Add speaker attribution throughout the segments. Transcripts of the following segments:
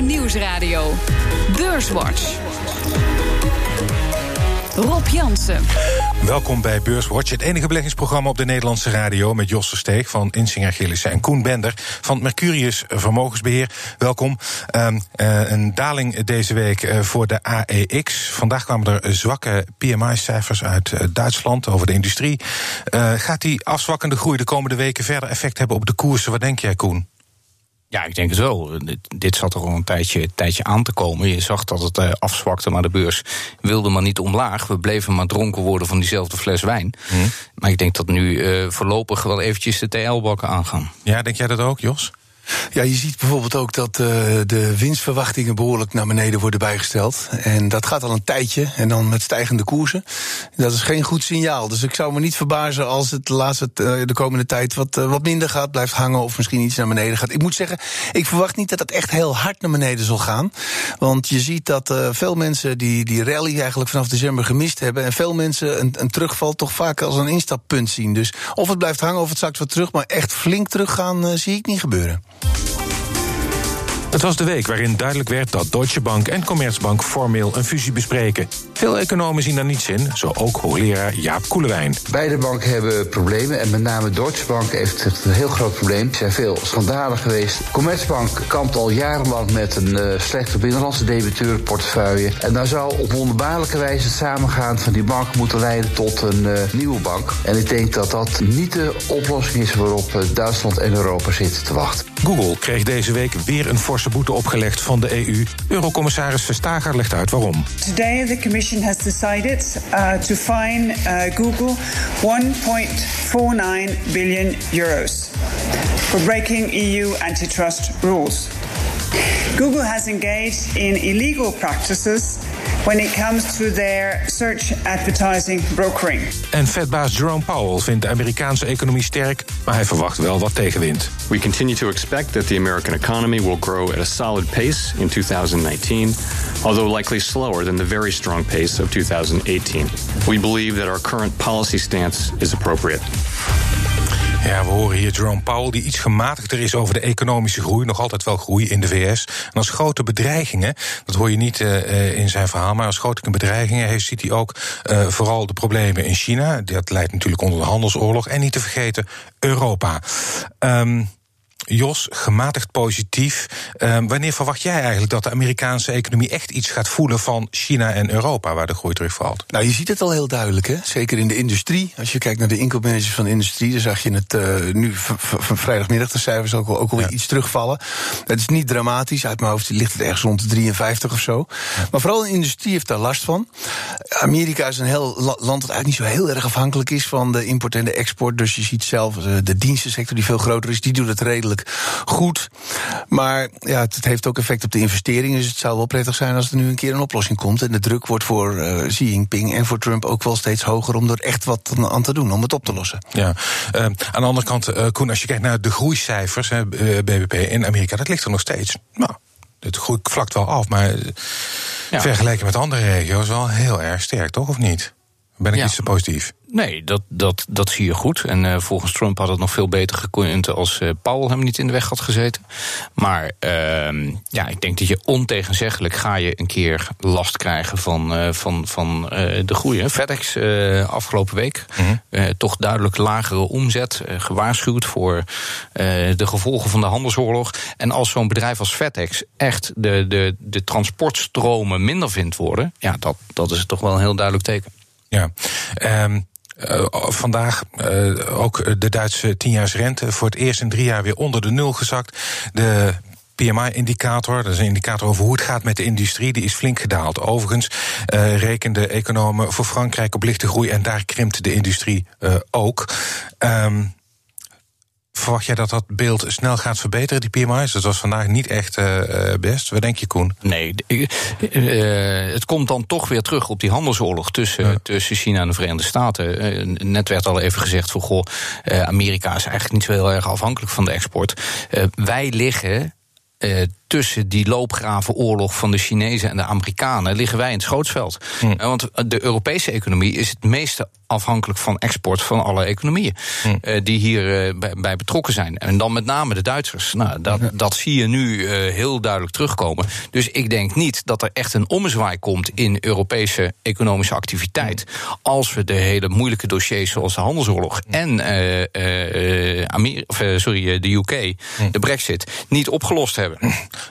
Speaker 1: Nieuwsradio. Beurswatch. Rob Jansen.
Speaker 2: Welkom bij Beurswatch, het enige beleggingsprogramma op de Nederlandse radio... met Jos Steeg van Insinger Gillissen en Koen Bender van Mercurius Vermogensbeheer. Welkom. Uh, een daling deze week eh, voor de AEX. Vandaag kwamen er zwakke PMI-cijfers uit eh, Duitsland over de industrie. Gaat die afzwakkende groei de komende weken verder effect hebben op de koersen? Wat denk jij, Koen?
Speaker 3: Ja, ik denk het wel. Dit zat er al een tijdje, tijdje aan te komen. Je zag dat het uh, afzwakte, maar de beurs wilde maar niet omlaag. We bleven maar dronken worden van diezelfde fles wijn. Hmm. Maar ik denk dat nu uh, voorlopig wel eventjes de TL-bakken aangaan.
Speaker 2: Ja, denk jij dat ook, Jos?
Speaker 4: Ja, je ziet bijvoorbeeld ook dat uh, de winstverwachtingen behoorlijk naar beneden worden bijgesteld. En dat gaat al een tijdje. En dan met stijgende koersen. Dat is geen goed signaal. Dus ik zou me niet verbazen als het de, laatste, uh, de komende tijd wat, uh, wat minder gaat, blijft hangen of misschien iets naar beneden gaat. Ik moet zeggen, ik verwacht niet dat het echt heel hard naar beneden zal gaan. Want je ziet dat veel mensen die, die rally eigenlijk vanaf december gemist hebben. En veel mensen een, een terugval toch vaak als een instappunt zien. Dus of het blijft hangen of het zakt wat terug. Maar echt flink teruggaan zie ik niet gebeuren.
Speaker 2: Het was de week waarin duidelijk werd dat Deutsche Bank en Commerzbank formeel een fusie bespreken. Veel economen zien daar niets in, zo ook hoogleraar Jaap Koelewijn.
Speaker 5: Beide banken hebben problemen en met name Deutsche Bank heeft een heel groot probleem. Er zijn veel schandalen geweest. Commerzbank kampt al jarenlang met een uh, slechte binnenlandse debiteurenportefeuille. En daar zou op wonderbaarlijke wijze het samengaan van die bank moeten leiden tot een uh, nieuwe bank. En ik denk dat dat niet de oplossing is waarop uh, Duitsland en Europa zitten te wachten.
Speaker 2: Google kreeg deze week weer een forse boete opgelegd van de EU. Eurocommissaris Verstager legt uit waarom.
Speaker 6: Today the Commission has decided uh, to fine uh, Google 1.49 billion euros for breaking EU antitrust rules. Google has engaged in illegal practices when it comes to their search advertising brokering.
Speaker 2: En vetbaas Jerome Powell vindt de Amerikaanse economie sterk, maar hij verwacht wel wat tegenwind.
Speaker 7: We continue to expect that the American economy will grow at a solid pace in 2019, although likely slower than the very strong pace of 2018. We believe that our current policy stance is appropriate.
Speaker 2: Ja, we horen hier Jerome Powell, die iets gematigder is over de economische groei. Nog altijd wel groei in de VS. En als grote bedreigingen, dat hoor je niet uh, in zijn verhaal, maar als grote bedreigingen heeft, ziet hij ook uh, vooral de problemen in China. Dat leidt natuurlijk onder de handelsoorlog. En niet te vergeten Europa. Um, Jos, gematigd positief. Uh, wanneer verwacht jij eigenlijk dat de Amerikaanse economie echt iets gaat voelen van China en Europa, waar de groei terugvalt?
Speaker 4: Nou, je ziet het al heel duidelijk, hè? zeker in de industrie. Als je kijkt naar de inkoopmanagers van de industrie, dan zag je het uh, nu van vrijdagmiddag de cijfers ook, al, ook alweer ja. iets terugvallen. Het is niet dramatisch, uit mijn hoofd ligt het ergens rond de 53 of zo. Maar vooral de industrie heeft daar last van. Amerika is een heel land dat eigenlijk niet zo heel erg afhankelijk is van de import en de export. Dus je ziet zelf de dienstensector, die veel groter is, die doet het redelijk goed. Maar ja, het, heeft ook effect op de investeringen. Dus het zou wel prettig zijn als er nu een keer een oplossing komt. En de druk wordt voor uh, Xi Jinping en voor Trump ook wel steeds hoger om er echt wat aan te doen, om het op te lossen.
Speaker 2: Ja, uh, aan de andere kant, uh, Koen, als je kijkt naar de groeicijfers, hè, BBP in Amerika, dat ligt er nog steeds. Nou, het groeit vlakt wel af, maar ja. vergeleken met andere regio's wel heel erg sterk, toch? Of niet? Ben ik ja. iets te positief?
Speaker 3: Nee, dat, dat, dat zie je goed. En uh, volgens Trump had het nog veel beter gekund als uh, Powell hem niet in de weg had gezeten. Maar uh, ja, ik denk dat je ontegenzeggelijk ga je een keer last krijgen van, uh, van, van de groei. FedEx afgelopen week mm -hmm. toch duidelijk lagere omzet. gewaarschuwd voor de gevolgen van de handelsoorlog. En als zo'n bedrijf als FedEx echt de, de, de transportstromen minder vindt worden, ja, dat, dat is toch wel een heel duidelijk teken.
Speaker 2: Ja, um, uh, vandaag uh, ook de Duitse tienjaarsrente voor het eerst in drie jaar weer onder de nul gezakt. De PMI-indicator, dat is een indicator over hoe het gaat met de industrie, die is flink gedaald. Overigens uh, rekenden economen voor Frankrijk op lichte groei en daar krimpt de industrie ook. Um, Verwacht jij dat dat beeld snel gaat verbeteren, die PMI's? Dat was vandaag niet echt uh, best. Wat denk je, Koen?
Speaker 3: Nee, uh, het komt dan toch weer terug op die handelsoorlog tussen, ja. tussen China en de Verenigde Staten. net werd al even gezegd van goh, Amerika is eigenlijk niet zo heel erg afhankelijk van de export. wij liggen tussen die loopgravenoorlog van de Chinezen en de Amerikanen liggen wij in het schootsveld.
Speaker 2: Hm.
Speaker 3: Eh, Want de Europese economie is het meeste afhankelijk van export van alle economieën
Speaker 2: Hm.
Speaker 3: eh, die hier eh, bij, bij betrokken zijn. En dan met name de Duitsers. Nou, dat, dat zie je nu eh, heel duidelijk terugkomen. Dus ik denk niet dat er echt een ommezwaai komt in Europese economische activiteit. Als we de hele moeilijke dossiers zoals de handelsoorlog en eh, eh, eh, sorry, eh, de UK, de Brexit, niet opgelost hebben.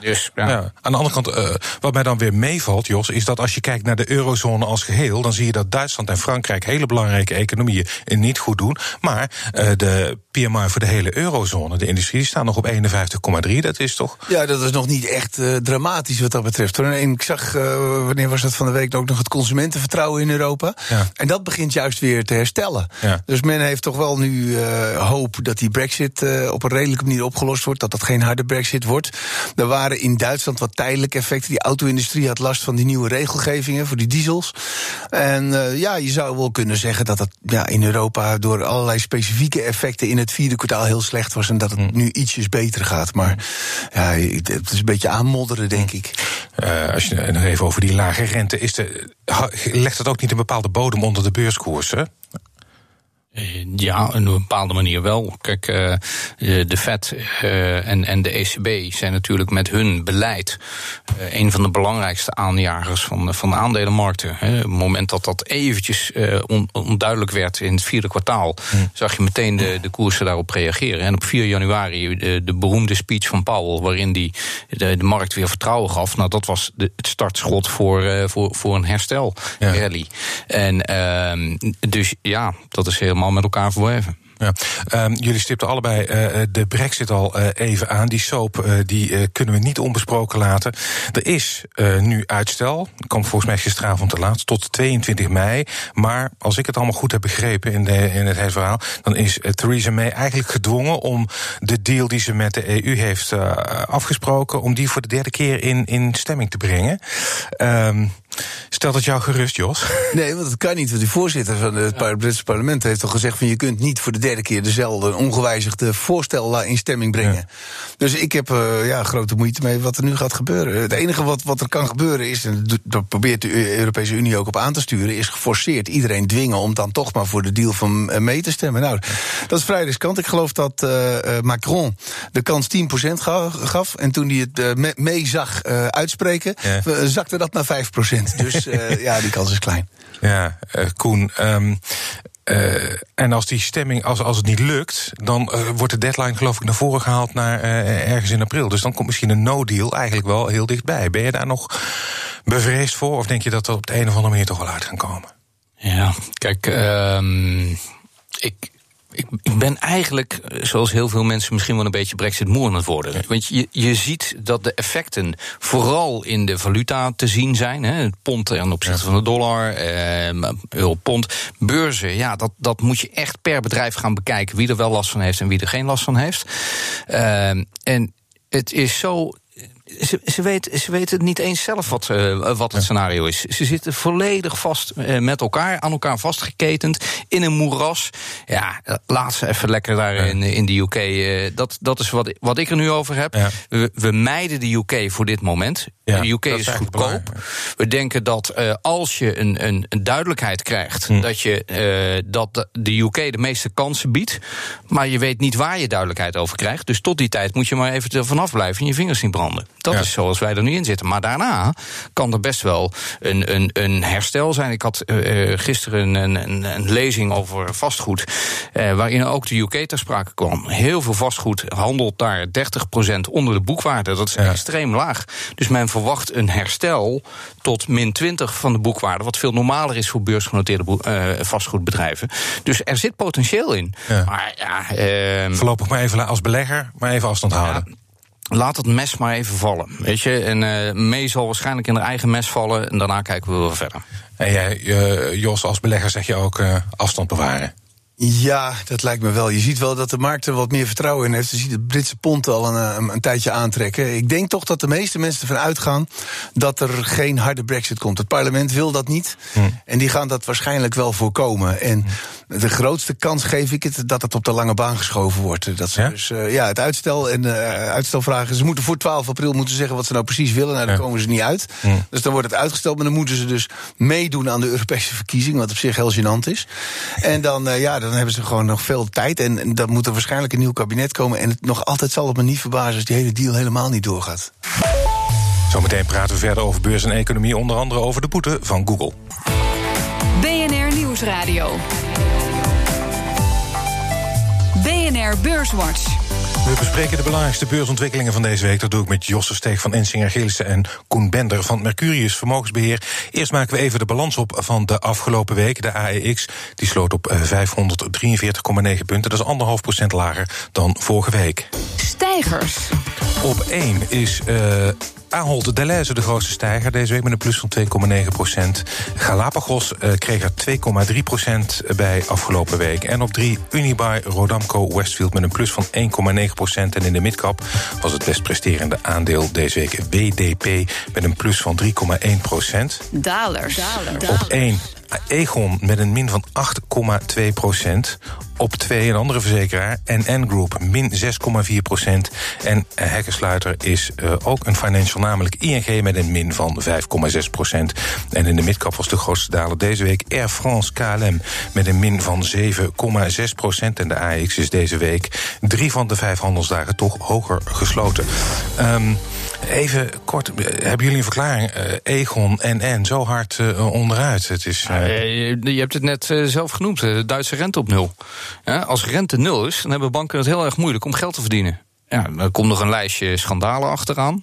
Speaker 3: Dus ja.
Speaker 2: Ja, aan de andere kant, eh, wat mij dan weer meevalt, Jos, is dat als je kijkt naar de eurozone als geheel, dan zie je dat Duitsland en Frankrijk hele belangrijke economieën het niet goed doen. Maar eh, de PMI voor de hele eurozone, de industrie, die staan nog op 51,3. Dat is toch.
Speaker 4: Ja, dat is nog niet echt eh, dramatisch wat dat betreft. Hoor. En ik zag, eh, wanneer was dat van de week, ook nog het consumentenvertrouwen in Europa.
Speaker 2: Ja.
Speaker 4: En dat begint juist weer te herstellen.
Speaker 2: Ja.
Speaker 4: Dus men heeft toch wel nu eh, hoop dat die brexit eh, op een redelijke manier opgelost wordt. Dat dat geen harde brexit wordt. Er waren in Duitsland wat tijdelijke effecten. Die auto-industrie had last van die nieuwe regelgevingen voor die diesels. En eh, ja, je zou wel kunnen zeggen dat dat ja, in Europa door allerlei specifieke effecten in het vierde kwartaal heel slecht was. En dat het nu ietsjes beter gaat. Maar ja, het is een beetje aanmodderen, denk ik.
Speaker 2: eh, als je nog even over die lage rente is, de, legt het ook niet een bepaalde bodem onder de beurskoersen?
Speaker 3: Eh, Ja, op een bepaalde manier wel. Kijk, eh, de de Fed eh, en, en de ECB zijn natuurlijk met hun beleid eh, een van de belangrijkste aanjagers van, van de aandelenmarkten. Op het moment dat dat eventjes eh, on- onduidelijk werd in het vierde kwartaal, zag je meteen de, de koersen daarop reageren. En op 4 januari de, de beroemde speech van Powell, waarin die de, de markt weer vertrouwen gaf. Nou, dat was de, het startschot voor, eh, voor, voor een herstel
Speaker 2: Ja.
Speaker 3: rally. En ehm, dus ja, dat is helemaal met elkaar verweven.
Speaker 2: Ja. Ehm, jullie stipten allebei eh, de brexit al eh, even aan. Die soap die, kunnen we niet onbesproken laten. Er is nu uitstel. Komt volgens mij gisteravond te laat. Tot 22 mei. Maar als ik het allemaal goed heb begrepen in, de, in het hele verhaal... dan is Theresa May eigenlijk gedwongen om de deal die ze met de EU heeft afgesproken... om die voor de derde keer in, in stemming te brengen. Ehm Stelt het jou gerust, Jos?
Speaker 4: Nee, want dat kan niet. Want de voorzitter van het par- Britse parlement heeft al gezegd: van je kunt niet voor de derde keer dezelfde ongewijzigde voorstel in stemming brengen. Dus ik heb eh, ja, grote moeite mee wat er nu gaat gebeuren. Het enige wat, wat er kan gebeuren is, en dat- dat probeert de Eu- Europese Unie ook op aan te sturen, is geforceerd iedereen dwingen om dan toch maar voor de deal van eh, mee te stemmen. Nou, dat is vrij riskant. Ik geloof dat eh, Macron de kans 10% ga- gaf. En toen hij het me- mee zag uitspreken,
Speaker 2: Ja.
Speaker 4: zakte dat naar 5%. Dus eh, ja, die kans is klein.
Speaker 2: Ja, eh, Koen. ehm, eh, en als die stemming, als, als het niet lukt, dan eh, wordt de deadline geloof ik naar voren gehaald naar eh, ergens in april. Dus dan komt misschien een no-deal eigenlijk wel heel dichtbij. Ben je daar nog bevreesd voor? Of denk je dat er op de een of andere manier toch wel uit gaan komen?
Speaker 3: Ja, kijk, ehm, ik, ik, ik ben eigenlijk, eh, zoals heel veel mensen, misschien wel een beetje Brexit-moe aan het worden. Want je, je ziet dat de effecten vooral in de valuta te zien zijn. Hè, het pond ten opzichte van de dollar, eh, euro-pond. Beurzen, ja, dat, dat moet je echt per bedrijf gaan bekijken. Wie er wel last van heeft en wie er geen last van heeft. Ehm, en het is zo ze, ze, weet, ze weten het niet eens zelf wat, eh, wat het scenario is. Ze zitten volledig vast eh, met elkaar, aan elkaar vastgeketend, in een moeras. Ja, eh, laat ze even lekker daar in, in de UK. dat, dat is wat, wat ik er nu over heb.
Speaker 2: Ja.
Speaker 3: We, we mijden de UK voor dit moment.
Speaker 2: Ja,
Speaker 3: de UK
Speaker 2: is
Speaker 3: goedkoop.
Speaker 2: belangrijk.
Speaker 3: We denken dat als je een, een, een duidelijkheid krijgt,
Speaker 2: Hm.
Speaker 3: dat, je, dat de- de UK de meeste kansen biedt. Maar je weet niet waar je duidelijkheid over krijgt. Dus tot die tijd moet je maar even er vanaf blijven en je vingers niet branden. Dat
Speaker 2: Ja.
Speaker 3: is zoals wij er nu in zitten. Maar daarna kan er best wel een, een, een herstel zijn. Ik had eh, eh, gisteren een, een, een lezing over vastgoed. eh, waarin ook de UK ter sprake kwam. Heel veel vastgoed handelt daar 30% onder de boekwaarde. Dat is
Speaker 2: Ja.
Speaker 3: extreem laag. Dus men verwacht een herstel tot min 20 van de boekwaarde. Wat veel normaler is voor beursgenoteerde vastgoedbedrijven. Dus er zit potentieel in.
Speaker 2: Ja.
Speaker 3: Maar ja, ehm,
Speaker 2: Voorlopig maar even als belegger, maar even afstand houden.
Speaker 3: Laat het mes maar even vallen. Weet je, en eh May zal waarschijnlijk in haar eigen mes vallen. En daarna kijken we wel verder.
Speaker 2: En jij, eh, Jos, als belegger zeg je ook eh, afstand bewaren.
Speaker 4: Ja, dat lijkt me wel. Je ziet wel dat de markt er wat meer vertrouwen in heeft. Je ziet het Britse pond al een, een, een tijdje aantrekken. Ik denk toch dat de meeste mensen ervan uitgaan dat er geen harde brexit komt. Het parlement wil dat niet. En die gaan dat waarschijnlijk wel voorkomen. En de grootste kans geef ik het dat het op de lange baan geschoven wordt. Dat ze
Speaker 2: Ja?
Speaker 4: dus eh, ja, het uitstel en uh, uitstelvragen. Ze moeten voor 12 april moeten zeggen wat ze nou precies willen. Nou, daar
Speaker 2: Ja.
Speaker 4: komen ze niet uit. Dus dan wordt het uitgesteld. Maar dan moeten ze dus meedoen aan de Europese verkiezing. Wat op zich heel gênant is. En dan, eh, ja, dan hebben ze gewoon nog veel tijd. En, en dan moet er waarschijnlijk een nieuw kabinet komen. En het nog altijd zal het me niet verbazen als die hele deal helemaal niet doorgaat.
Speaker 2: Zometeen praten we verder over beurs en economie, onder andere over de boete van Google.
Speaker 1: BNR Nieuwsradio. BNR Beurswatch.
Speaker 2: We bespreken de belangrijkste beursontwikkelingen van deze week. Dat doe ik met Josse Steeg van Ensinger Gillissen en Koen Bender van Mercurius Vermogensbeheer. Eerst maken we even de balans op van de afgelopen week. De AEX die sloot op eh, 543,9 punten. Dat is anderhalf procent lager dan vorige week.
Speaker 1: Stijgers.
Speaker 2: Op 1 is eh Ahold Delhaize de grootste stijger deze week met een plus van 2,9 procent. Galapagos eh, kreeg er 2,3 procent bij afgelopen week. En op 3 Unibuy Rodamco Westfield met een plus van 1,9 procent. En in de midcap was het best presterende aandeel deze week WDP met een plus van 3,1 procent.
Speaker 1: Dalers.
Speaker 2: Op 1 Egon met een min van 8,2 procent. Op 2 een andere verzekeraar, NN Group, min 6,4 procent. En Hekkensluiter is uh, ook een financial, namelijk ING met een min van 5,6 procent. En in de midcap was de grootste daler deze week Air France KLM met een min van 7,6 procent. En de AX is deze week drie van de vijf handelsdagen toch hoger gesloten. Um, Even kort, hebben jullie een verklaring? Uh, Egon, NN, zo hard uh, onderuit. Het is,
Speaker 3: je hebt het net zelf genoemd, de Duitse rente op nul. Als rente nul is, dan hebben banken het heel erg moeilijk om geld te verdienen. Ja, dan komt nog een lijstje schandalen achteraan.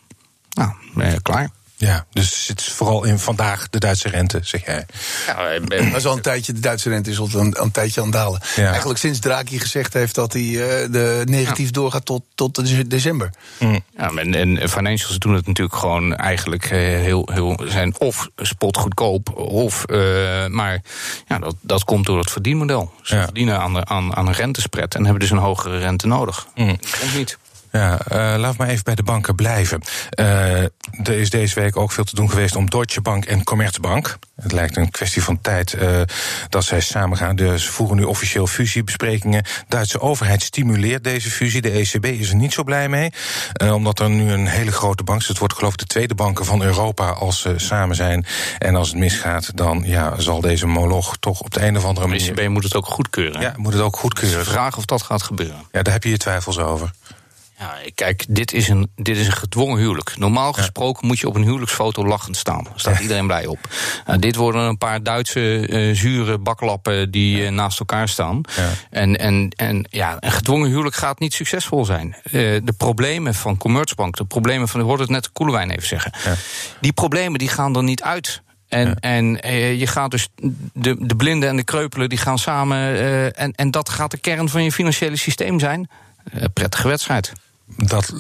Speaker 3: Nou, klaar.
Speaker 2: Ja, dus het zit vooral in vandaag de Duitse rente, zeg jij.
Speaker 4: Ja, dat is al een tijdje, de Duitse rente is al een, een tijdje aan het dalen. Ja. Eigenlijk sinds Draghi gezegd heeft dat hij uh, de negatief ja. doorgaat tot, tot december.
Speaker 3: Mm. Ja, en, en financials doen het natuurlijk gewoon eigenlijk heel, heel zijn of spot goedkoop, of, uh, maar ja, dat, dat komt door het verdienmodel. Ze ja. verdienen aan, de, aan, aan een rentespread en hebben dus een hogere rente nodig. Mm. Dat komt niet.
Speaker 2: Ja, uh, laat maar even bij de banken blijven. Uh, er is deze week ook veel te doen geweest om Deutsche Bank en Commerzbank. Het lijkt een kwestie van tijd uh, dat zij samen gaan. Dus ze voeren nu officieel fusiebesprekingen. De Duitse overheid stimuleert deze fusie. De ECB is er niet zo blij mee. omdat er nu een hele grote bank is. Het wordt geloof ik de tweede banken van Europa als ze samen zijn. En als het misgaat, dan ja, zal deze moloch toch op de een of andere manier...
Speaker 3: De ECB moet het ook goedkeuren.
Speaker 2: Ja, moet het ook goedkeuren.
Speaker 3: Dus vraag of dat gaat gebeuren.
Speaker 2: Ja, daar heb je je twijfels over.
Speaker 3: Ja, kijk, dit is een, dit is een gedwongen huwelijk. Normaal gesproken ja. moet je op een huwelijksfoto lachend staan. Daar staat ja. iedereen blij op. Uh, dit worden een paar Duitse uh, zure baklappen die uh, naast elkaar staan. Ja. En, en, en ja, een gedwongen huwelijk gaat niet succesvol zijn. de problemen van Commerzbank, de problemen van, ik hoorde het net Koelewijn even zeggen. Die problemen die gaan er niet uit. En, ja. en je gaat dus de, de blinden en de kreupelen die gaan samen. En, en dat gaat de kern van je financiële systeem zijn. Uh, prettige wedstrijd.
Speaker 2: Dat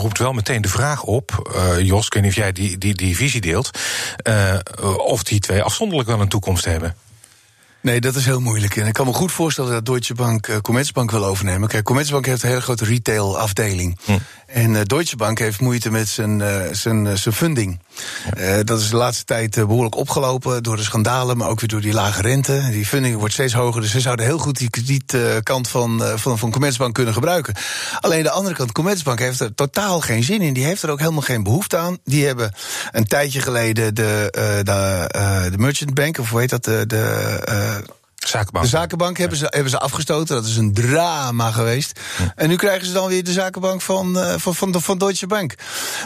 Speaker 2: roept wel meteen de vraag op, uh, Jos, ik weet niet of jij die, die, die visie deelt, uh, of die twee afzonderlijk wel een toekomst hebben.
Speaker 4: Nee, dat is heel moeilijk. En ik kan me goed voorstellen dat Deutsche Bank uh, Commerzbank wil overnemen. Kijk, Commerzbank heeft een hele grote retail afdeling. Hm. En Deutsche Bank heeft moeite met zijn, zijn, zijn funding. Ja. dat is de laatste tijd behoorlijk opgelopen door de schandalen, maar ook weer door die lage rente. Die funding wordt steeds hoger, dus ze zouden heel goed die kredietkant van, van, van Commerzbank kunnen gebruiken. Alleen de andere kant, Commerzbank heeft er totaal geen zin in. Die heeft er ook helemaal geen behoefte aan. Die hebben een tijdje geleden de, de, de Merchant Bank, of hoe heet dat, de, de
Speaker 2: Zakenbank.
Speaker 4: De zakenbank hebben ze, hebben ze afgestoten. Dat is een drama geweest. Ja. En nu krijgen ze dan weer de zakenbank van, uh, van, van, van Deutsche Bank.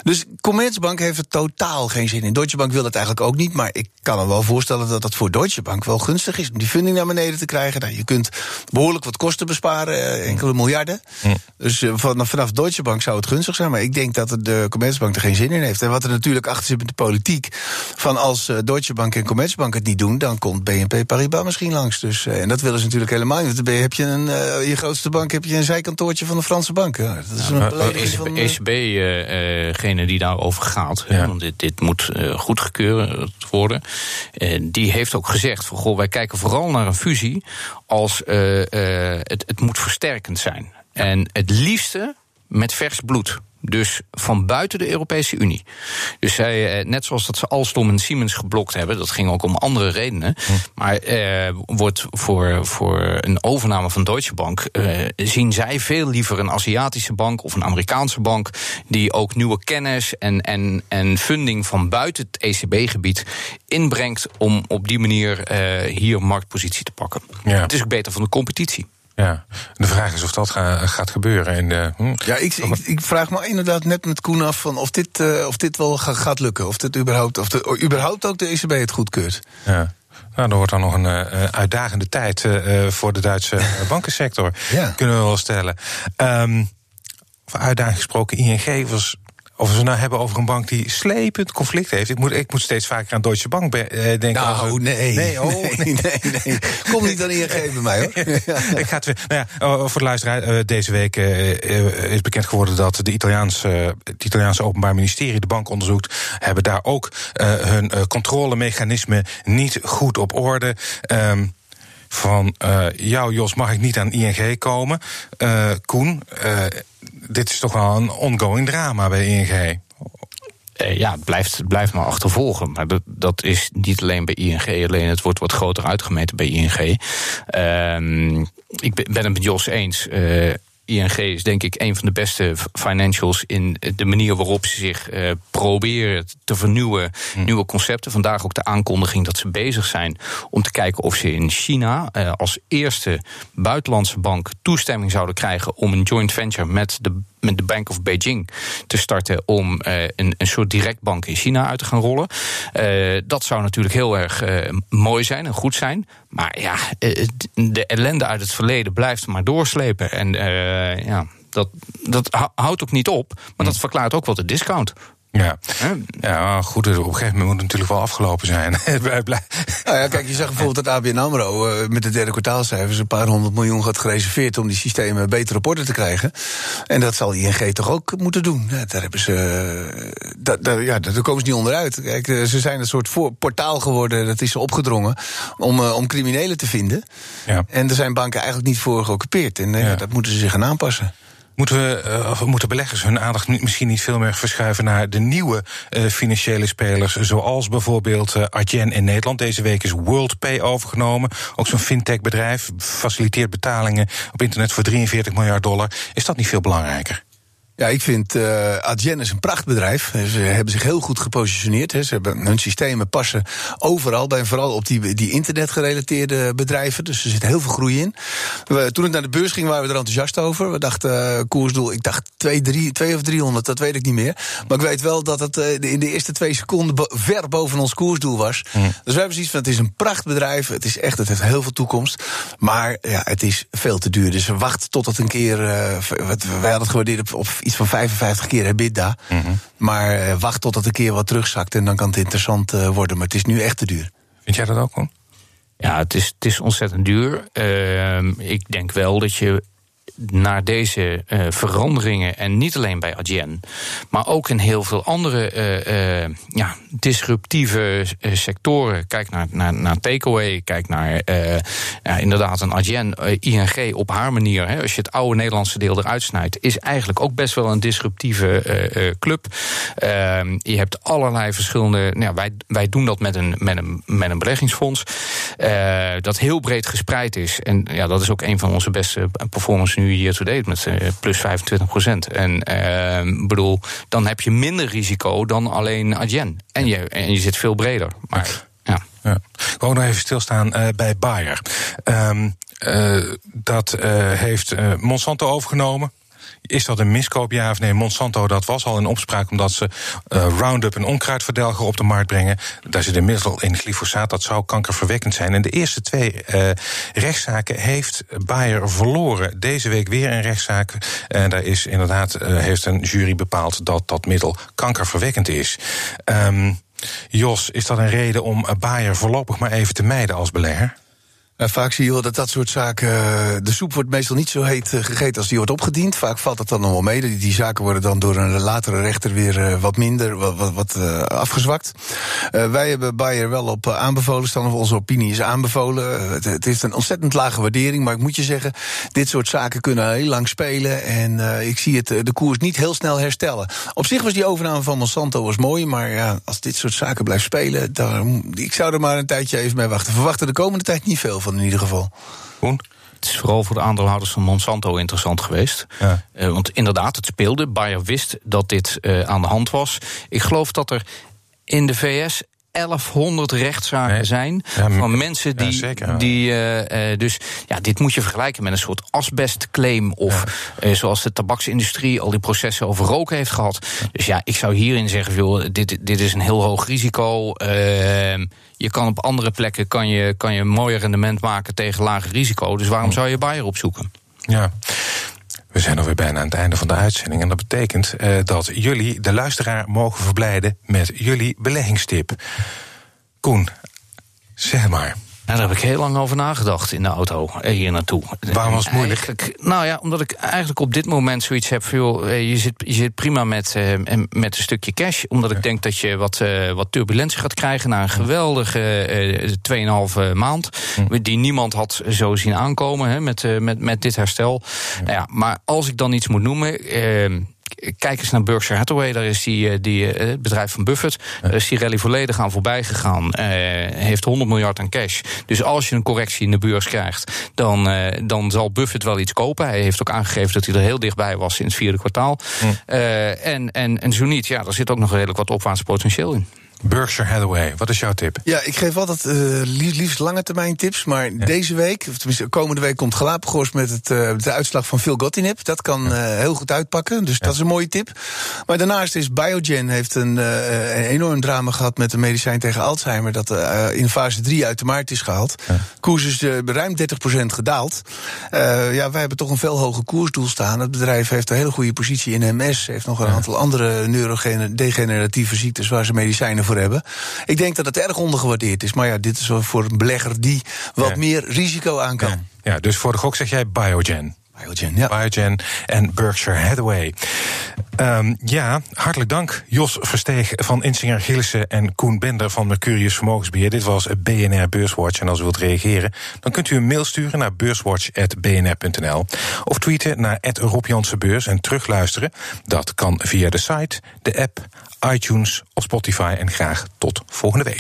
Speaker 4: Dus Commerzbank heeft er totaal geen zin in. Deutsche Bank wil het eigenlijk ook niet. Maar ik kan me wel voorstellen dat dat voor Deutsche Bank wel gunstig is. Om die funding naar beneden te krijgen. Nou, je kunt behoorlijk wat kosten besparen. Uh, enkele miljarden. Ja. Dus uh, vanaf, vanaf Deutsche Bank zou het gunstig zijn. Maar ik denk dat de Commerzbank er geen zin in heeft. En wat er natuurlijk achter zit met de politiek. Van als Deutsche Bank en Commerzbank het niet doen. Dan komt BNP Paribas misschien langs. Dus, uh, en dat willen ze natuurlijk helemaal niet. Dan heb je een, uh, je grootste bank heb je een zijkantoortje van de Franse bank. Ja, dat is een belediging van...
Speaker 3: ECB, uh, die daarover gaat, ja. want dit, dit moet goedgekeurd worden... die heeft ook gezegd, van, goh, wij kijken vooral naar een fusie... als het, het moet versterkend zijn. Ja. En het liefste met vers bloed. Dus van buiten de Europese Unie. Dus zij, eh, net zoals dat ze Alstom en Siemens geblokt hebben, dat ging ook om andere redenen. Hm. Maar eh, wordt voor, voor een overname van Deutsche Bank eh, zien zij veel liever een Aziatische bank of een Amerikaanse bank die ook nieuwe kennis en, en, en funding van buiten het ECB-gebied inbrengt om op die manier eh, hier marktpositie te pakken. Ja. Het is ook beter van de competitie.
Speaker 2: Ja, de vraag is of dat gaat gebeuren. De, hm?
Speaker 4: Ja, ik, ik, ik, vraag me inderdaad net met Koen af van of dit, uh, of dit wel gaat lukken. Of, dit überhaupt, of de, überhaupt ook de ECB het goedkeurt.
Speaker 2: Ja. Nou, er wordt dan nog een uh, uitdagende tijd uh, voor de Duitse bankensector. Ja. Kunnen we wel stellen. Um, over uitdaging gesproken, ING was of we nou hebben over een bank die slepend conflict heeft. Ik moet, ik moet steeds vaker aan Deutsche Bank eh, denken.
Speaker 4: Nou, nee. Nee, oh. nee, nee, nee. Kom niet aan ING bij mij, hoor.
Speaker 2: ik ga het weer, nou ja, oh, voor de luisteraar, uh, deze week uh, is bekend geworden dat de Italiaanse, het Italiaanse Openbaar Ministerie de bank onderzoekt. Hebben daar ook hun controlemechanismen niet goed op orde. Um, van uh, jou, Jos, mag ik niet aan ING komen. Uh, Koen, uh, dit is toch wel een ongoing drama bij ING.
Speaker 3: Ja, het blijft, blijft maar achtervolgen. Maar dat, dat is niet alleen bij ING, alleen het wordt wat groter uitgemeten bij ING. Uh, ik ben het met Jos eens. Uh, ING is denk ik een van de beste financials in de manier waarop ze zich uh, proberen te vernieuwen. Hm. Nieuwe concepten. Vandaag ook de aankondiging dat ze bezig zijn om te kijken of ze in China uh, als eerste buitenlandse bank toestemming zouden krijgen om een joint venture met de met de Bank of Beijing te starten om uh, een, een soort directbank in China uit te gaan rollen. Uh, dat zou natuurlijk heel erg uh, mooi zijn en goed zijn. Maar ja, de ellende uit het verleden blijft maar doorslepen. En ja, dat, dat houdt ook niet op. Maar dat verklaart ook wel de discount.
Speaker 2: Ja. ja, goed, op een gegeven moment moet het natuurlijk wel afgelopen zijn.
Speaker 4: nou ja, kijk, je zag bijvoorbeeld dat ABN AMRO uh, met de derde kwartaalcijfers... een paar honderd miljoen had gereserveerd om die systemen beter op orde te krijgen. En dat zal ING toch ook moeten doen. Ja, daar, hebben ze, daar, ja, daar komen ze niet onderuit. Kijk, uh, ze zijn een soort voor, portaal geworden, dat is ze opgedrongen... om, om criminelen te vinden. Ja. En er zijn banken eigenlijk niet voor geoccupeerd. En ja. dat moeten ze zich gaan aanpassen.
Speaker 2: Moeten, we, uh, of moeten beleggers hun aandacht misschien niet veel meer verschuiven naar de nieuwe uh, financiële spelers, zoals bijvoorbeeld uh, Adyen in Nederland. Deze week is WorldPay overgenomen, ook zo'n fintech-bedrijf, faciliteert betalingen op internet voor 43 miljard dollar. Is dat niet veel belangrijker?
Speaker 4: Ja, ik vind uh, Adyen is een prachtbedrijf. Ze hebben zich heel goed gepositioneerd. Hè. Ze hebben hun systemen passen overal, bij vooral op die, die internetgerelateerde bedrijven. Dus er zit heel veel groei in. We, toen het naar de beurs ging, waren we er enthousiast over. We dachten uh, koersdoel, ik dacht 2, 2 of 300, dat weet ik niet meer. Maar ik weet wel dat het uh, in de eerste twee seconden ver boven ons koersdoel was. Mm. Dus we hebben zoiets van: het is een prachtbedrijf. Het is echt, het heeft heel veel toekomst. Maar ja, het is veel te duur. Dus wacht tot het een keer. wij hadden het gewaardeerd op, op iets van 55 keer EBITDA. Mm -hmm. Maar uh, wacht tot het een keer wat terugzakt en dan kan het interessant uh, worden. Maar het is nu echt te duur.
Speaker 2: Vind jij dat ook, hoor?
Speaker 3: Ja, het is, het is ontzettend duur. Uh, ik denk wel dat je naar deze uh, veranderingen, en niet alleen bij Adyen, maar ook in heel veel andere uh, uh, ja, disruptieve sectoren. Kijk naar, naar, naar takeaway, kijk naar ja, inderdaad een Adyen, ING op haar manier. Hè, als je het oude Nederlandse deel eruit snijdt, is eigenlijk ook best wel een disruptieve club. Ehm, je hebt allerlei verschillende. Nou, wij, wij doen dat met een, met een, met een beleggingsfonds. dat heel breed gespreid is. En ja, dat is ook een van onze beste performance nu year to date met uh, plus 25 procent. En uh, bedoel, dan heb je minder risico dan alleen Adyen. En je, en je zit veel breder. Maar ja. ja.
Speaker 2: Gewoon nog even stilstaan uh, bij Bayer. Um, dat heeft Monsanto overgenomen. Is dat een miskoop, ja of nee? Monsanto, dat was al in opspraak omdat ze uh, Roundup, een onkruidverdelger, op de markt brengen. Daar zit een middel in glyfosaat, dat zou kankerverwekkend zijn. En de eerste twee uh, rechtszaken heeft Bayer verloren. Deze week weer een rechtszaak. En daar is inderdaad, uh, heeft een jury bepaald dat dat middel kankerverwekkend is. Um, Jos, is dat een reden om Bayer voorlopig maar even te mijden als belegger?
Speaker 4: Vaak zie je wel dat dat soort zaken. De soep wordt meestal niet zo heet gegeten als die wordt opgediend. Vaak valt dat dan nog wel mee. Die, zaken worden dan door een latere rechter weer wat minder, wat, wat, afgezwakt. wij hebben Bayer wel op aanbevolen staan, of onze opinie is aanbevolen. Het, het is een ontzettend lage waardering, maar ik moet je zeggen, dit soort zaken kunnen heel lang spelen. En ik zie het, de koers niet heel snel herstellen. Op zich was die overname van Monsanto was mooi, maar ja, als dit soort zaken blijft spelen, dan, ik zou er maar een tijdje even mee wachten. Verwachten de komende tijd niet veel van in ieder geval.
Speaker 3: Het is vooral voor de aandeelhouders van Monsanto interessant geweest.
Speaker 2: Ja.
Speaker 3: Uh, want inderdaad, het speelde. Bayer wist dat dit uh, aan de hand was. Ik geloof dat er in de VS 1100 rechtszaken nee. zijn
Speaker 2: Ja,
Speaker 3: van mensen die.
Speaker 2: ja, zeker, ja.
Speaker 3: die uh, uh, dus ja, dit moet je vergelijken met een soort asbestclaim. Of uh, zoals de tabaksindustrie al die processen over roken heeft gehad. Dus ja, ik zou hierin zeggen: joh, dit, dit is een heel hoog risico. Ehm, je kan op andere plekken kan je, kan je een mooier rendement maken tegen lager risico. Dus waarom zou je Bayer opzoeken?
Speaker 2: Ja. We zijn alweer bijna aan het einde van de uitzending. En dat betekent uh, dat jullie de luisteraar mogen verblijden met jullie beleggingstip. Koen, zeg maar.
Speaker 3: Daar heb ik heel lang over nagedacht in de auto eh, hier naartoe.
Speaker 2: Waarom was het moeilijk?
Speaker 3: Nou ja, omdat ik eigenlijk op dit moment zoiets heb van... Joh, je, zit, je zit prima met, uh, met een stukje cash. Omdat ja. ik denk dat je wat, wat turbulentie gaat krijgen... na een geweldige uh, 2,5 maand. Hm. Die niemand had zo zien aankomen hè, met, met, met dit herstel. Ja. Nou ja, maar als ik dan iets moet noemen kijk eens naar Berkshire Hathaway. Daar is die, die, het bedrijf van Buffett. Daar is die rally volledig aan voorbij gegaan. Uh, heeft 100 miljard aan cash. Dus als je een correctie in de beurs krijgt, dan, uh, dan zal Buffett wel iets kopen. Hij heeft ook aangegeven dat hij er heel dichtbij was in het vierde kwartaal.
Speaker 2: Mm.
Speaker 3: Uh, en, en, en zo niet, ja, daar zit ook nog redelijk wat opwaarts potentieel in.
Speaker 2: Berkshire Hathaway, wat is jouw tip?
Speaker 4: Ja, ik geef altijd uh, liefst, lange termijn tips. Maar ja. deze week, of tenminste komende week, komt Galapagos met het, uh, de uitslag van Phil Gottinip. Dat kan uh, heel goed uitpakken, dus ja. dat is een mooie tip. Maar daarnaast is Biogen heeft een, een enorm drama gehad met een medicijn tegen Alzheimer. Dat in fase 3 uit de markt is gehaald. Koers is ruim 30% gedaald. ja, wij hebben toch een veel hoger koersdoel staan. Het bedrijf heeft een hele goede positie in MS. Heeft nog een aantal andere neurodegeneratieve ziektes waar ze medicijnen voor hebben. Ik denk dat het erg ondergewaardeerd is. Maar ja, dit is voor een belegger die wat ja. meer risico aan kan.
Speaker 2: Ja. ja, dus voor de gok zeg jij Biogen.
Speaker 4: Biogen.
Speaker 2: Biogen en Berkshire Hathaway. Um, ja, hartelijk dank Jos Versteeg van Insinger Gillissen en Koen Bender van Mercurius Vermogensbeheer. Dit was BNR Beurswatch. En als u wilt reageren, dan kunt u een mail sturen naar beurswatch.bnr.nl of tweeten naar Rob Beurs en terugluisteren. Dat kan via de site, de app, iTunes of Spotify. En graag tot volgende week.